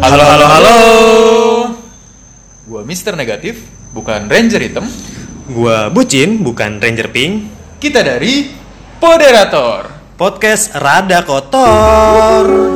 Halo halo halo. Gua Mister Negatif, bukan Ranger Hitam. Gua Bucin, bukan Ranger Pink. Kita dari Poderator. Podcast rada kotor.